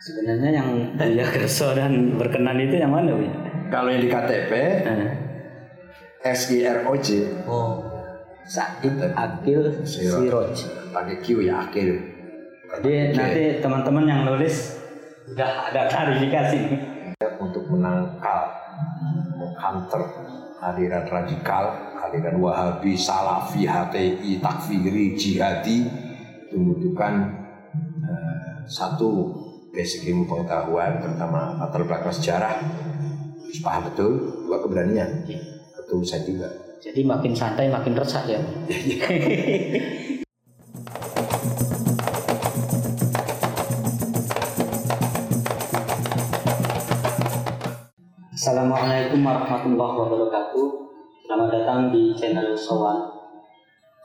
Sebenarnya yang Buya Kerso dan berkenan itu yang mana Buya? Kalau yang di KTP Eh, SIROJ Oh, Said Akil Siroj. pakai Q ya akhir. Jadi nanti teman-teman yang nulis udah ada klarifikasi nih. untuk menangkal, menghantar aliran radikal, aliran Wahabi, Salafi, HTI, Takfiri, Jihadi membutuhkan satu basic ilmu pengetahuan, pertama latar belakang sejarah, harus paham betul, dua keberanian, ketulusan juga. Jadi makin santai makin resah ya. Assalamualaikum warahmatullahi wabarakatuh. Selamat datang di channel Sowan.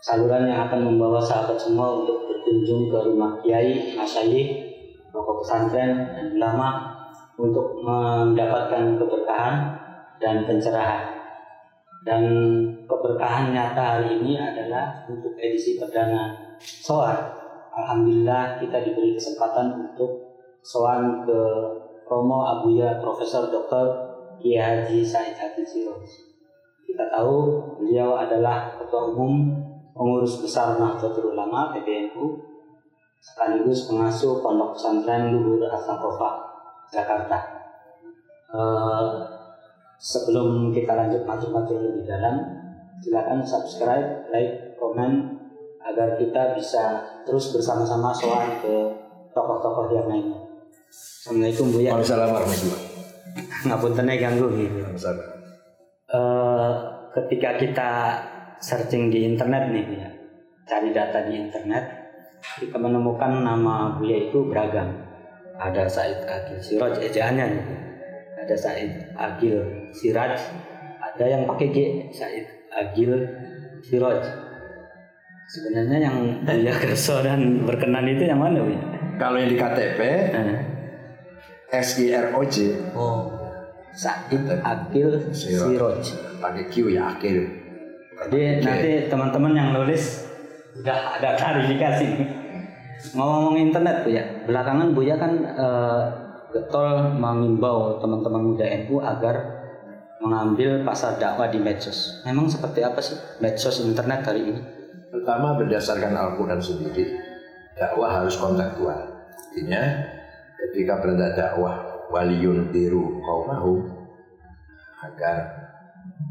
Saluran yang akan membawa sahabat semua untuk berkunjung ke rumah kiai, masyayikh, tokoh pesantren dan ulama untuk mendapatkan keberkahan dan pencerahan. Dan keberkahan nyata hari ini adalah untuk edisi perdana Soan. Alhamdulillah kita diberi kesempatan untuk Soan ke Romo Abuya Profesor Dr. Kiai Haji Said. Kita tahu beliau adalah Ketua Umum Pengurus Besar Nahdlatul Ulama PBNU sekaligus pengasuh Pondok Pesantren Luhur Asakofah Jakarta. Eh, sebelum kita lanjut maju-maju lebih dalam, silakan subscribe, like, komen agar kita bisa terus bersama-sama soal ke tokoh-tokoh yang lain. Assalamualaikum Bu ya. Waalaikumsalam warahmatullahi Ngapunten ganggu gitu. Eh, ketika kita searching di internet nih ya, cari data di internet, kita menemukan nama Buya itu beragam. Ada Said Agil Siraj, ejaannya nih. Ada Said Agil Siraj, ada yang pakai G, Said Agil Siraj. Sebenarnya yang Buya Kerso dan berkenan itu yang mana Buya? Kalau yang di KTP Eh, SIROJ Oh, Said Agil Siraj. pakai Q ya akhir. Jadi nanti teman-teman yang nulis udah ada klarifikasi. Ngomong-ngomong internet Bu ya, belakangan Buya kan eh, getol mengimbau teman-teman muda NU agar mengambil pasar dakwah di medsos. Memang seperti apa sih medsos internet hari ini? Pertama berdasarkan Al-Quran sendiri, dakwah harus kontekstual. Artinya, ketika berada dakwah waliyun biru kaumahum, agar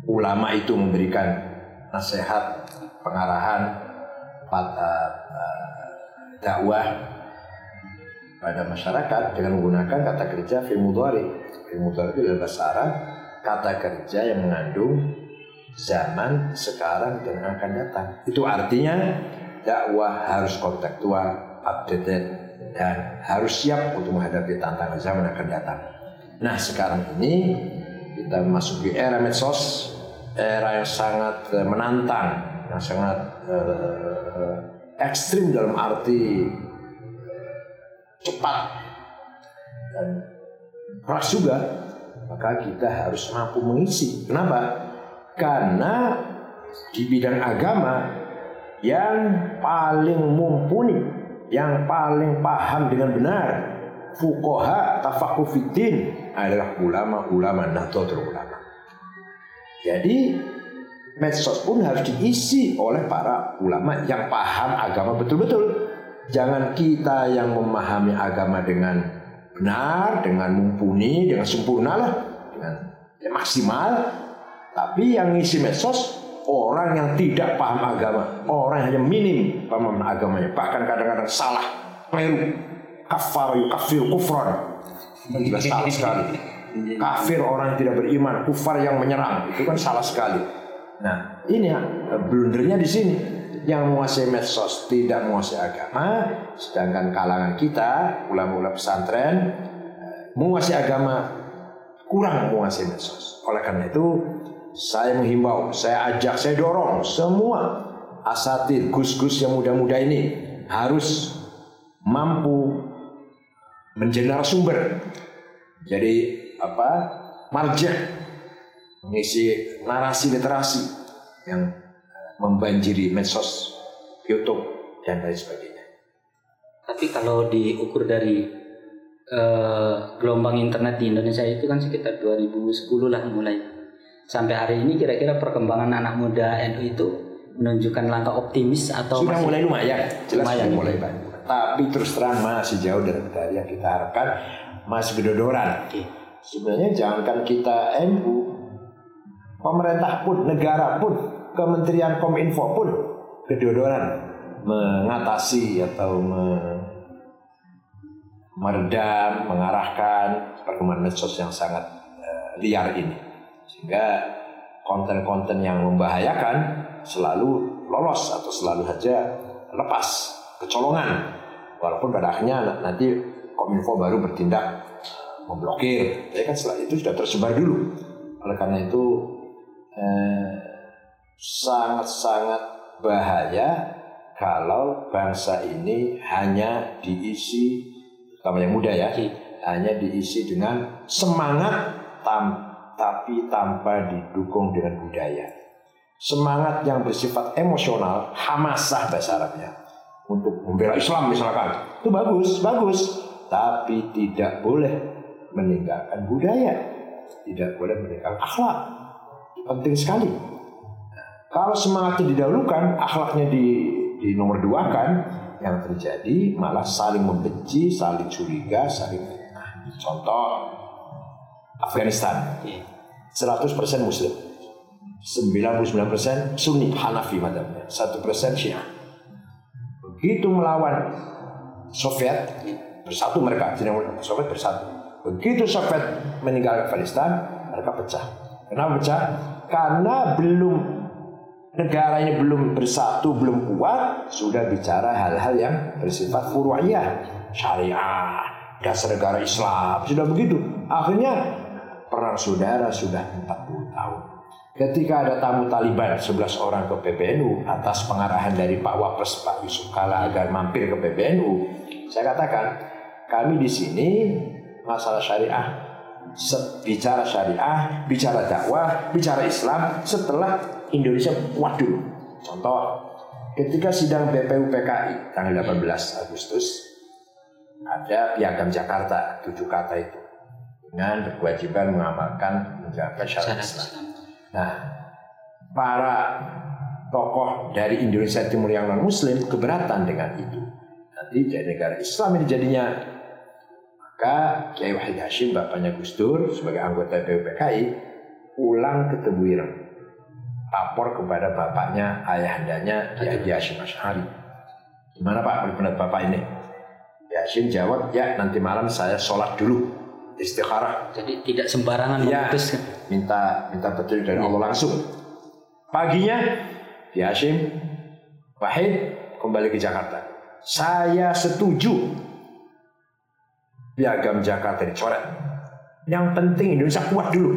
ulama itu memberikan nasihat, pengarahan pada eh, dakwah pada masyarakat dengan menggunakan kata kerja fil mudhari. Itu adalah bahasa Arab, kata kerja yang mengandung zaman sekarang dan akan datang. Itu artinya dakwah harus kontekstual, updated dan harus siap untuk menghadapi tantangan zaman akan datang. Nah sekarang ini kita memasuki era medsos, era yang sangat eh, menantang, yang sangat eh, ekstrim dalam arti cepat dan keras juga maka kita harus mampu mengisi. Kenapa? Karena di bidang agama yang paling mumpuni yang paling paham dengan benar fukoha tafakufitin adalah ulama-ulama nahdlatul ulama jadi medsos pun harus diisi oleh para ulama yang paham agama betul-betul. Jangan kita yang memahami agama dengan benar, dengan mumpuni, dengan sempurna lah, dengan ya, maksimal. Tapi yang ngisi medsos orang yang tidak paham agama, orang yang hanya minim pemahaman agamanya, bahkan kadang-kadang salah, keliru, kafar, kafir, kufran. Juga salah sekali. Kafir orang yang tidak beriman, kufar yang menyerang, itu kan salah sekali. Nah, ini ya, blundernya di sini. Yang menguasai medsos tidak menguasai agama, sedangkan kalangan kita, ulama-ulama pesantren, eh, menguasai agama kurang menguasai medsos. Oleh karena itu, saya menghimbau, saya ajak, saya dorong semua asatid, gus-gus yang muda-muda ini harus mampu menjadi narasumber. Jadi apa? Marja mengisi narasi literasi yang membanjiri medsos, YouTube dan lain sebagainya. Tapi kalau diukur dari eh, gelombang internet di Indonesia itu kan sekitar 2010 lah mulai. Sampai hari ini kira-kira perkembangan anak muda NU itu menunjukkan langkah optimis atau Sudah mulai lumayan, jelas Lumayan. sudah mulai banyak. Tapi terus terang masih jauh dari, dari yang kita harapkan, masih kedodoran. Oke. Sebenarnya jangankan kita NU, pemerintah pun, negara pun, Kementerian Kominfo pun kedodoran mengatasi atau me- meredam, mengarahkan perkembangan medsos yang sangat eh, liar ini. Sehingga konten-konten yang membahayakan selalu lolos atau selalu saja lepas, kecolongan. Walaupun pada akhirnya na- nanti Kominfo baru bertindak memblokir. Tapi kan setelah itu sudah tersebar dulu. Oleh karena itu eh, sangat-sangat bahaya kalau bangsa ini hanya diisi, terutama yang muda ya, Oke. hanya diisi dengan semangat tam, tapi tanpa didukung dengan budaya. Semangat yang bersifat emosional, hamasah bahasa Arabnya, untuk membela Islam misalkan, itu bagus, bagus, tapi tidak boleh meninggalkan budaya, tidak boleh meninggalkan akhlak. Penting sekali. Kalau semangatnya didahulukan, akhlaknya di, di nomor dua kan, yang terjadi malah saling membenci, saling curiga, saling fitnah. Contoh Afghanistan, Oke. 100% Muslim, 99% Sunni Hanafi madhabnya, 1% Syiah. Begitu melawan Soviet, bersatu mereka, Soviet bersatu. Begitu Soviet meninggalkan Afghanistan, mereka pecah. Kenapa pecah? Karena belum negara ini belum bersatu, belum kuat, sudah bicara hal-hal yang bersifat furu'iyah, syariah, dasar negara Islam, sudah begitu. Akhirnya perang saudara sudah 40 tahun. Ketika ada tamu Taliban 11 orang ke PBNU atas pengarahan dari Pak Wapres Pak Yusuf Kala agar mampir ke PBNU, saya katakan kami di sini masalah syariah bicara syariah, bicara dakwah, bicara Islam setelah Indonesia kuat dulu. Contoh, ketika sidang BPU PKI tanggal 18 Agustus ada piagam Jakarta tujuh kata itu dengan berkewajiban mengamalkan menjalankan syariat Islam. Nah, para tokoh dari Indonesia Timur yang non Muslim keberatan dengan itu. Nanti jadi negara Islam ini jadinya. Maka Kiai Wahid Hashim, bapaknya Gus Dur sebagai anggota PUPKI, pulang ke Tebuireng. Lapor kepada bapaknya, ayahandanya, Kiai Hashim Asy'ari. Gimana Pak pendapat Bapak ini? Kiai Hashim jawab, ya nanti malam saya sholat dulu, istikharah. Jadi tidak sembarangan Ya, memutuskan. minta minta petunjuk dari Allah langsung. Paginya, Ki Hashim Wahid kembali ke Jakarta. Saya setuju piagam Jakarta dicoret. Yang penting Indonesia kuat dulu.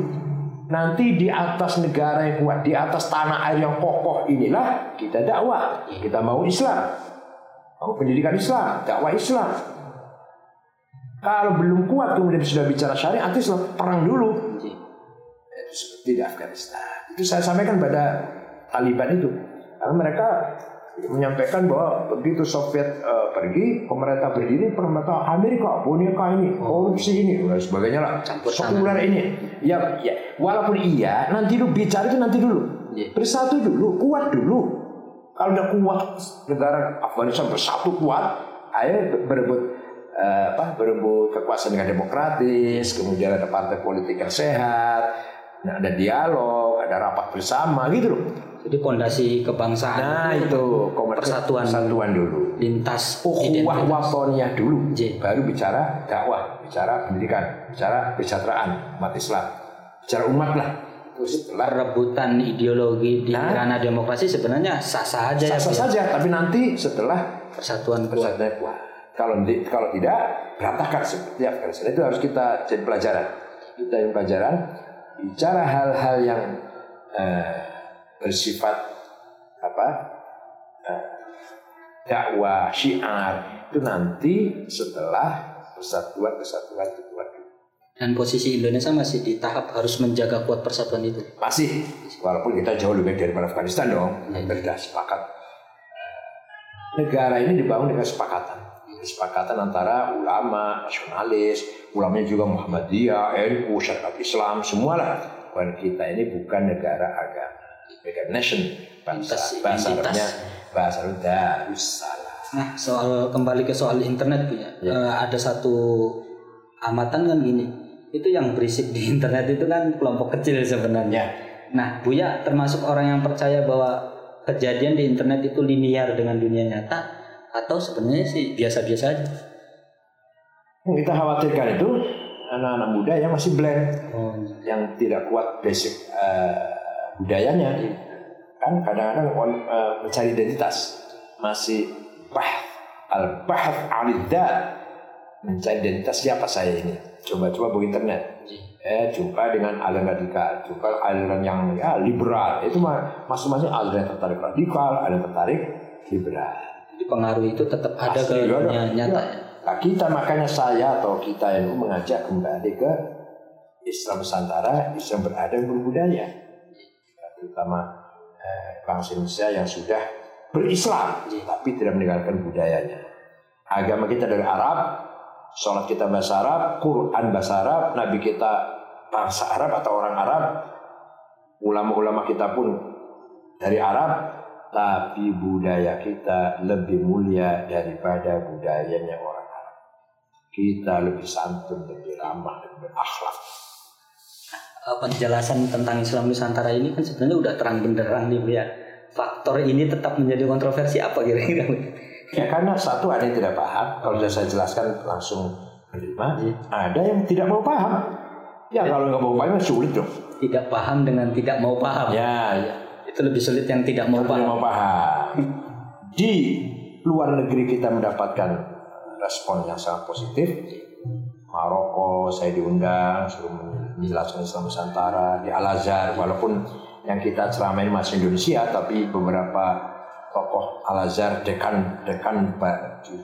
Nanti di atas negara yang kuat, di atas tanah air yang kokoh inilah kita dakwah. Kita mau Islam. Mau pendidikan Islam, dakwah Islam. Kalau belum kuat kemudian sudah bicara syariat Islam, perang dulu itu seperti di Afghanistan. Itu saya sampaikan pada Taliban itu. Karena mereka menyampaikan bahwa begitu Soviet eh, pergi, pemerintah berdiri, pemerintah Amerika boneka ini, korupsi ini, dan sebagainya lah, sekuler ini. Ya, ya, walaupun iya, nanti dulu bicara itu nanti dulu, Iya. bersatu dulu, kuat dulu. Kalau udah kuat negara Afghanistan bersatu kuat, ayo berebut eh, apa berebut kekuasaan dengan demokratis, kemudian ada partai politik yang sehat, nah, ada dialog, ada rapat bersama gitu loh. Jadi pondasi kebangsaan Nah itu persatuan persatuan dulu. lintas identitas. watoniyah dulu, J. baru bicara dakwah, bicara pendidikan, bicara kesejahteraan umat Islam, bicara umat lah. Setelah Perebutan ideologi di Nah. ranah demokrasi sebenarnya sah-sah aja ya. sah-sah Pak, ya. saja, tapi nanti setelah Persatuan persatuan kuat. Kalau di- kalau tidak berantakan seperti Afghanistan itu harus kita jadi pelajaran. Kita jadi pelajaran bicara hal-hal yang eh, bersifat apa eh, dakwah syiar itu nanti setelah persatuan kesatuan itu kuat. Dan posisi Indonesia masih di tahap harus menjaga kuat persatuan itu. Masih walaupun kita jauh lebih dari Afghanistan dong, kita sudah sepakat. Negara ini dibangun dengan kesepakatan. kesepakatan antara ulama, nasionalis, ulamanya juga Muhammadiyah, NU, syariat Islam, semualah. Bahwa kita ini bukan negara agama, Identitas, bahasa identitas. Arabnya, bahasa Arab Darussalam. Nah, soal kembali ke soal internet bu ya. Ya. Eh, ada satu amatan kan gini. Itu yang berisik di internet itu kan kelompok kecil sebenarnya. Nah, Buya termasuk orang yang percaya bahwa kejadian di internet itu linear dengan dunia nyata atau sebenarnya sih biasa-biasa aja. Yang kita khawatirkan itu anak-anak muda yang masih blank, Oh, yang tidak kuat basic eh, budayanya. Kan kadang-kadang eh, mencari identitas, masih bah al bahth aliddat mencari identitas siapa saya ini. Coba-coba buka internet. Eh, jumpa dengan aliran radikal, jumpa aliran yang ya, liberal. Itu mah masing-masing aliran tertarik radikal, ada yang tertarik liberal. Jadi pengaruh itu tetap ada ke dunia nyata. Ya. Nah, kita makanya saya atau kita yang mengajak kembali ke Islam Nusantara, Islam beradab berbudaya. Terutama eh, bangsa Indonesia yang sudah berislam, tapi tidak meninggalkan budayanya. Agama kita dari Arab, sholat kita bahasa Arab, Quran bahasa Arab, Nabi kita bangsa Arab atau orang Arab, ulama-ulama kita pun dari Arab, tapi budaya kita lebih mulia daripada budayanya orang Arab. Kita lebih santun, lebih ramah, lebih berakhlak. Eh, penjelasan tentang Islam Nusantara ini kan sebenarnya udah terang benderang nih Bu ya. Faktor ini tetap menjadi kontroversi apa kira-kira? Ya karena satu ada yang tidak paham, kalau sudah saya jelaskan langsung menerima. Iya. Ada yang tidak mau paham. Ya kalau nggak mau paham sulit dong. Tidak paham dengan tidak mau paham. Ya, ya. Itu lebih sulit yang tidak mau Tidak paham. mau paham. Di luar negeri kita mendapatkan respon yang sangat positif. Maroko saya diundang suruh menjelaskan Islam Nusantara di Al Azhar walaupun yang kita ceramain masih Indonesia tapi beberapa tokoh Al Azhar dekan dekan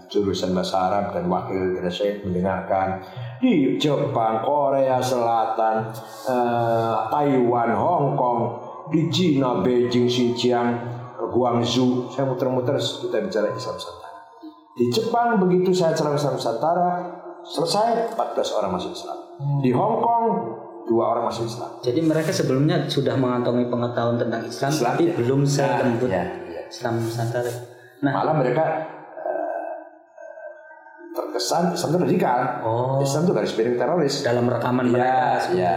jurusan bahasa Arab dan wakil saya mendengarkan di Jepang, Korea Selatan, eh, Taiwan, Hong Kong, di Cina, Beijing, Xinjiang, Guangzhou, saya muter-muter kita bicara Islam Nusantara. Di Jepang begitu saya ceramah Islam Nusantara selesai 14 orang masuk Islam. Di Hong Kong dua orang masuk Islam. Jadi mereka sebelumnya sudah mengantongi pengetahuan tentang Islam, Islam, tapi ya. belum selembut Ya, ya. Islam Nusantara. Nah, Malah mereka eh, terkesan Islam itu radikal. oh, Islam itu garis miring teroris. dalam rekaman Ya, mereka. ya.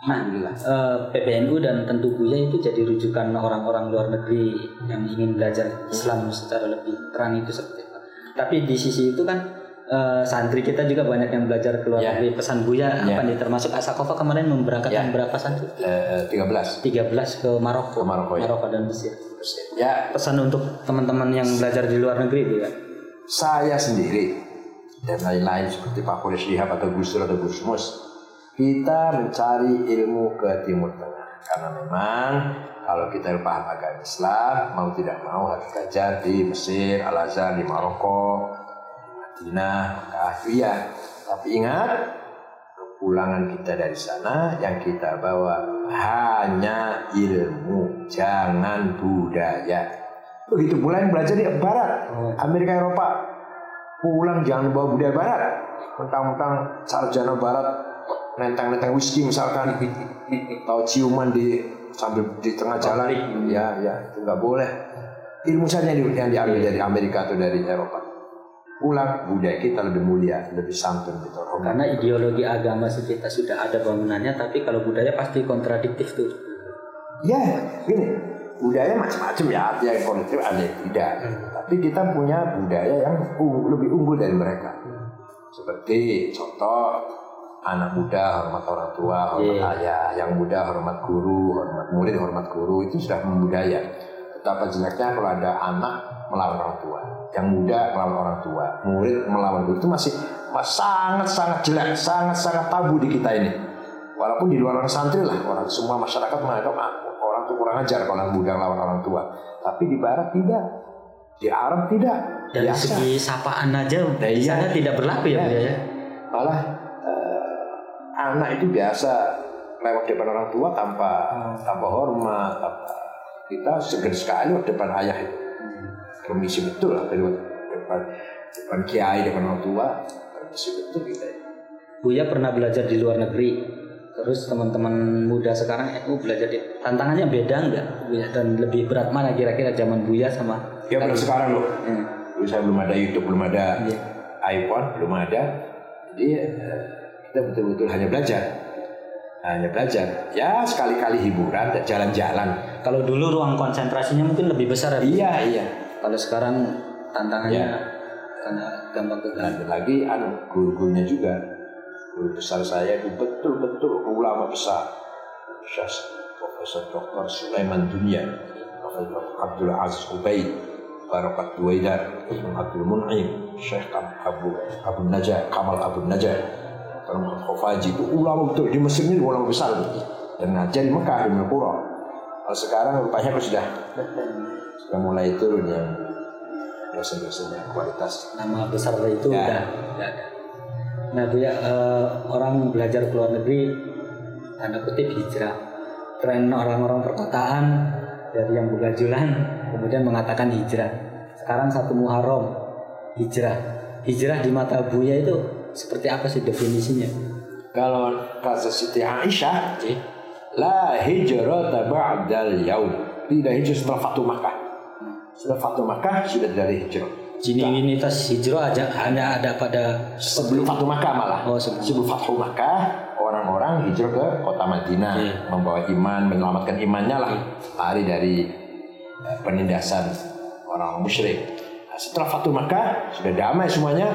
Nah, eh, PBNU dan tentu Buya itu jadi rujukan orang-orang luar negeri yang ingin belajar Islam secara lebih terang itu seperti apa. Tapi di sisi itu kan eh, santri kita juga banyak yang belajar ke luar Ya. negeri. Pesan Buya Ya. apa nih? Termasuk Asakova kemarin memberangkatkan Ya. berapa santri? Eh, 13. 13 ke Maroko, Ke Maroko, ya. dan Mesir. Ya, Pesan untuk teman-teman yang belajar di luar negeri Bu ya. saya sendiri dan lain-lain seperti Pak Kores Shihab atau Gus Dur atau Gus Mus kita mencari ilmu ke Timur Tengah karena memang kalau kita paham agama Islam mau tidak mau harus belajar di Mesir, Al Azhar, di Maroko, Madinah, Mekah, iya. Tapi ingat kepulangan kita dari sana yang kita bawa hanya ilmu, jangan budaya. Begitu pula yang belajar di Barat, Oh. Amerika Eropa, pulang jangan bawa budaya Barat. Mentang-mentang sarjana Barat nenteng-nenteng whisky misalkan, atau ciuman di sambil di tengah jalan, ya ya itu nggak boleh. Ilmu saja yang diambil dari Amerika atau dari Eropa. Pulang budaya kita lebih mulia, lebih santun, terhormat. Karena ideologi agama kita sudah ada bangunannya, tapi kalau budaya pasti kontradiktif tuh. Ya, gini, budaya macam-macam ya, ada yang konektif, ada yang tidak. Tapi kita punya budaya yang lebih unggul dari mereka. Seperti contoh, anak muda hormat orang tua, hormat Iya. ayah, yang muda hormat guru, hormat murid, hormat guru, itu sudah membudaya. Betapa jeleknya kalau ada anak melawan orang tua, yang muda melawan orang tua, murid melawan guru, itu masih sangat-sangat jelek, sangat-sangat tabu di kita ini. Walaupun di luar orang santri lah, orang semua masyarakat menganggap ah, orang tuh kurang ajar kalau anak muda lawan orang tua. Tapi di barat tidak, di Arab tidak. Dari Biasa. segi sapaan aja Nah, di iya. sana tidak berlaku ya Bu ya. Malah eh, anak itu biasa lewat depan orang tua tanpa tanpa hormat, tanpa kita segan sekali depan ayah itu. Permisi betul lah lewat depan. depan kiai depan orang tua bersih betul kita ya. Buya pernah belajar di luar negeri. Terus teman-teman muda sekarang NU belajar di tantangannya beda nggak Buya dan lebih berat mana kira-kira zaman Buya sama ya belum sekarang loh Hmm. dulu saya belum ada YouTube belum ada Iya. iPhone belum ada jadi eh, kita betul-betul hanya belajar hanya belajar ya sekali-kali hiburan jalan-jalan Kalau dulu ruang konsentrasinya mungkin lebih besar ya. Iya iya Kalau sekarang tantangannya Iya. karena gampang keganggu. lagi anu guru-gurunya juga guru besar saya itu betul-betul ulama besar Syekh Profesor Dr. Sulaiman Dunia Profesor Abdul Aziz Ubaid Barakat Duwaidar Abdul Mun'im Syekh Abu Abu Najah Kamal Abu Najah Dr. Muhammad Khofaji itu ulama betul di Mesir ini ulama besar dan ngajar di Mekah di Mekah kalau sekarang rupanya sudah sudah mulai turun yang dosen-dosennya kualitas Nama besar itu Ya. udah ada. Nah Buya eh, orang belajar ke luar negeri tanda kutip hijrah. Tren orang-orang perkotaan dari yang begajulan kemudian mengatakan hijrah. Sekarang satu Muharram hijrah. Hijrah di mata Buya itu seperti apa sih definisinya? Kalau kata Siti Aisyah, la hijrata ba'dal yaum. Tidak hijrah setelah Fatu Makkah. Setelah Fatu Makkah sudah ada hijrah. Genuinitas hijrah aja hanya ada pada Sebelum Fatu Makkah malah. Oh, sebelum. sebelum Fatu Makkah, orang-orang hijrah ke kota Madinah, Iya. membawa iman, menyelamatkan imannya lah, lari dari eh, penindasan orang musyrik. Nah, setelah Fatu Makkah sudah damai semuanya.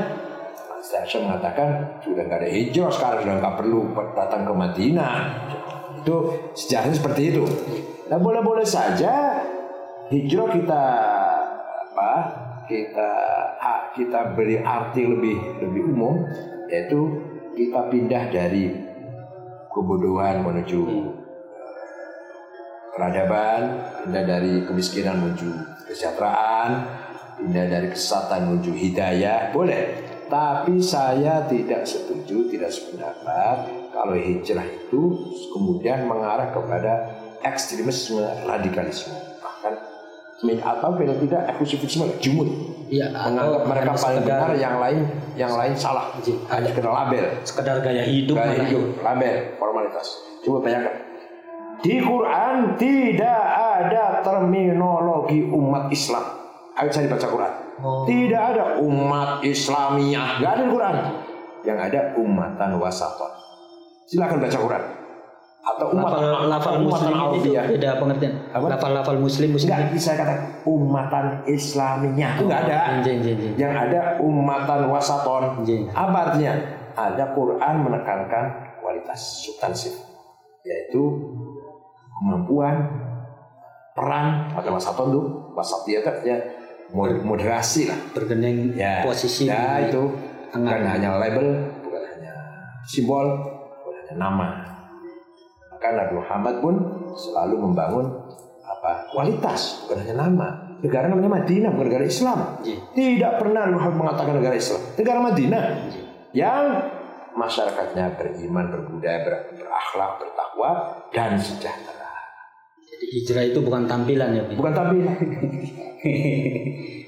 Aisyah mengatakan sudah nggak ada hijrah sekarang sudah nggak perlu datang ke Madinah. Itu sejarahnya seperti itu. Nah boleh-boleh saja hijrah kita kita ah, kita beri arti lebih lebih umum yaitu kita pindah dari kebodohan menuju eh, peradaban, pindah dari kemiskinan menuju kesejahteraan, pindah dari kesesatan menuju hidayah, boleh. Tapi saya tidak setuju, tidak sependapat kalau hijrah itu kemudian mengarah kepada ekstremisme radikalisme. Atau bila tidak eksklusifisme jumud. Iya, menganggap atau mereka paling sekedar- benar yang lain yang lain salah. Hanya kena label. sekedar gaya hidup gaya hidup label formalitas. Coba bayangkan. Di Quran tidak ada terminologi umat Islam. Ayo saya baca Quran. Oh. tidak ada umat Islamiyah. Nggak ada di Quran. Yang ada umatan wasaton silakan baca Quran atau umatan lafal lafal muslim itu Arabiyah. beda pengertian Apa? lafal lafal muslim muslim Enggak bisa kata umatan Islamiyah itu enggak ada. Jeng, jeng, jeng. Yang ada umatan wasaton. Jeng. Apa artinya? Ada Quran menekankan kualitas substansif yaitu kemampuan peran pada wasaton tuh wasatiyah kan ya mod- moderasi lah. bergeneng Ya, posisi ya itu bukan tengah. hanya label, bukan hanya simbol, bukan hanya nama. Maka Nabi Muhammad pun selalu membangun apa kualitas, bukan hanya nama. Negara namanya Madinah, bukan negara Islam. Iya. Tidak pernah Nabi Muhammad mengatakan negara Islam. Negara Madinah yang masyarakatnya beriman, berbudaya, ber- berakhlak, bertakwa, dan sejahtera. jadi hijrah itu bukan tampilan ya? Bukan tampilan.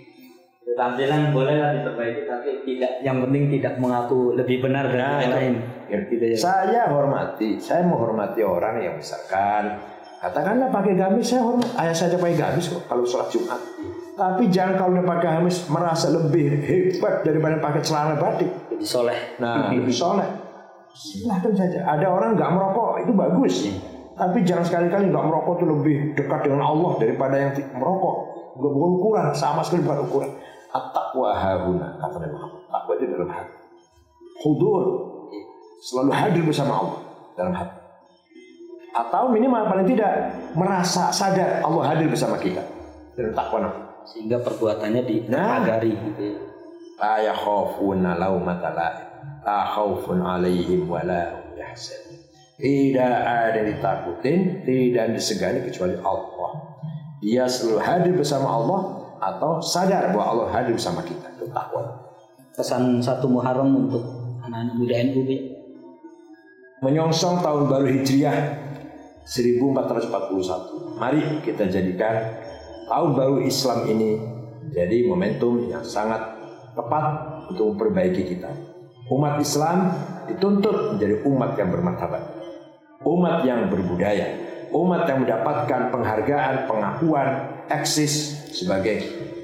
tampilan bolehlah diperbaiki tapi tidak yang penting tidak mengaku lebih benar dari Nah, yang lain gitu ya Saya hormati, saya menghormati orang yang misalkan katakanlah pakai gamis, saya hormat. Ayah saya aja pakai gamis kok kalau sholat Jumat. Tapi jangan kalau udah pakai gamis merasa lebih hebat daripada pakai celana batik. jadi soleh Nah, lebih soleh. Silahkan saja. Ada orang nggak merokok, itu bagus. Tapi jangan sekali-kali nggak merokok itu lebih dekat dengan Allah daripada yang merokok. Bukan bukan ukuran, sama sekali bukan ukuran. At-taqwa hahuna, kata Nabi Muhammad. Takwa itu dalam hati. Hudur. Selalu hadir bersama Allah dalam hati. Atau minimal paling tidak merasa sadar Allah hadir bersama kita. Dalam takwa Nabi. sehingga perbuatannya Nah. dipagari gitu ya. la yakhafuna laumata laim la khaufun alaihim wa la yahzanun tidak ada yang ditakutin tidak disegani kecuali Allah dia selalu hadir bersama Allah atau sadar bahwa Allah hadir bersama kita. Itu takwa pesan satu Muharram untuk anak-anak muda NU menyongsong tahun baru Hijriah 1441 mari kita jadikan tahun baru Islam ini jadi momentum yang sangat tepat untuk memperbaiki kita. Umat Islam dituntut menjadi umat yang bermartabat, umat yang berbudaya, umat yang mendapatkan penghargaan, pengakuan, eksis sebagai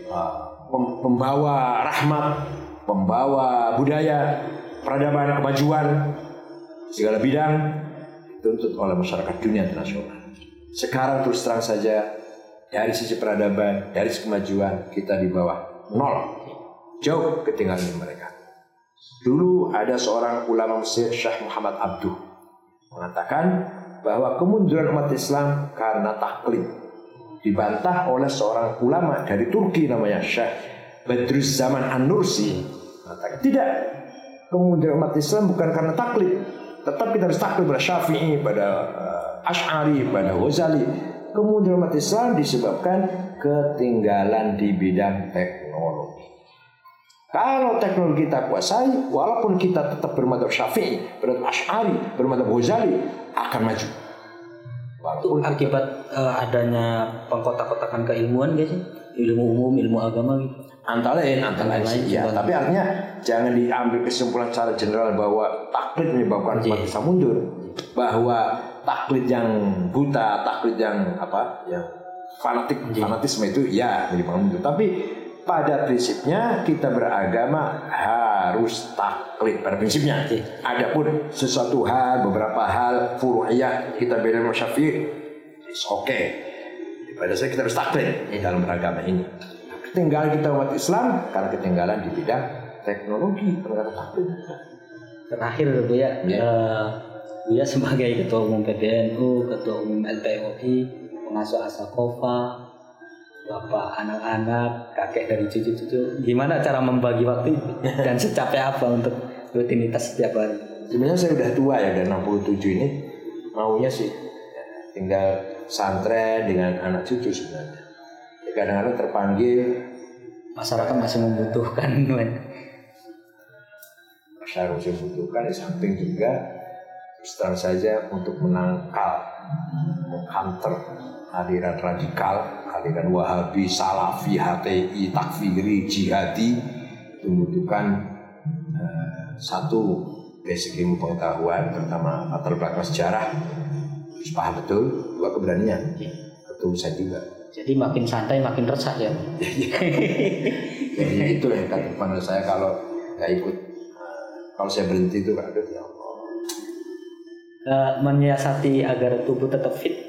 uh, pembawa rahmat, pembawa budaya, peradaban, kemajuan, segala bidang dituntut oleh masyarakat dunia internasional. Sekarang terus terang saja dari sisi peradaban, dari sisi kemajuan kita di bawah nol, jauh ketinggalan mereka. Dulu ada seorang ulama Mesir Syekh Muhammad Abduh mengatakan bahwa kemunduran umat Islam karena taklid dibantah oleh seorang ulama dari Turki namanya Syekh Badruz Zaman An-Nursi. Tidak kemunduran umat Islam bukan karena taklid tetap kita harus taklid pada Syafi'i pada uh, Ash'ari pada Ghazali. Kemunduran umat Islam disebabkan ketinggalan di bidang teknologi. Kalau teknologi kita kuasai, walaupun kita tetap bermadhab syafi'i, bermadhab ash'ari, bermadhab ghazali, akan maju. Itu akibat uh, adanya pengkotak-kotakan keilmuan gak sih? Ilmu umum, ilmu agama gitu. Antara lain, antara lain. Ya, tapi artinya jangan diambil kesimpulan secara general bahwa taklid menyebabkan umat Islam mundur. Bahwa taklid yang buta, taklid yang apa, yang fanatik, fanatisme itu ya menyebabkan mundur. Tapi pada prinsipnya kita beragama harus taklid pada prinsipnya. Adapun sesuatu hal, beberapa hal furu'iyah kita beda sama Syafi'i, it's okay. Pada saya kita harus taklid dalam beragama ini. Ketinggalan kita umat Islam karena ketinggalan di bidang teknologi perkara taklid. Terakhir Bu ya, ya. Uh, Buya sebagai ketua umum PBNU, ketua umum LPOI, pengasuh Asakofa, bapak anak-anak kakek dari cucu-cucu. Gimana cara membagi waktu dan secapek apa untuk rutinitas setiap hari? Sebenarnya saya udah tua ya udah 67 ini. Maunya sih tinggal santren dengan anak cucu sebenarnya. Kadang-kadang terpanggil. Masyarakat masih membutuhkan masyarakat masih membutuhkan di samping juga terus saja untuk menangkal menghantar aliran radikal aliran Wahabi, Salafi, HTI, Takfiri, Jihadi itu membutuhkan uh, satu basic ilmu pengetahuan pertama latar belakang sejarah. Harus paham betul dua keberanian. Betul bisa juga. Jadi makin santai makin resah ya. Jadi itulah yang kata panggil saya kalau nggak ikut kalau saya berhenti itu aduh ya Allah. Uh, menyiasati agar tubuh tetap fit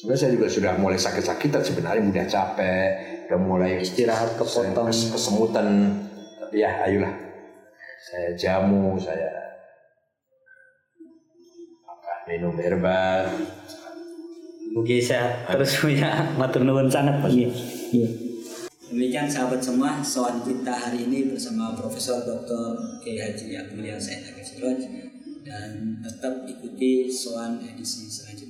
Sebenarnya saya juga sudah mulai sakit-sakitan sebenarnya mudah capek, udah mulai istirahat kepotong, kesemutan. Tapi ya ayolah, saya jamu, saya apa minum herbal. Mungkin saya terus punya matur nuwun sangat Pak. Iya. Demikian sahabat semua, soal kita hari ini bersama Profesor Dr. K. Haji Abdul Said Agil dan tetap ikuti soal edisi selanjutnya.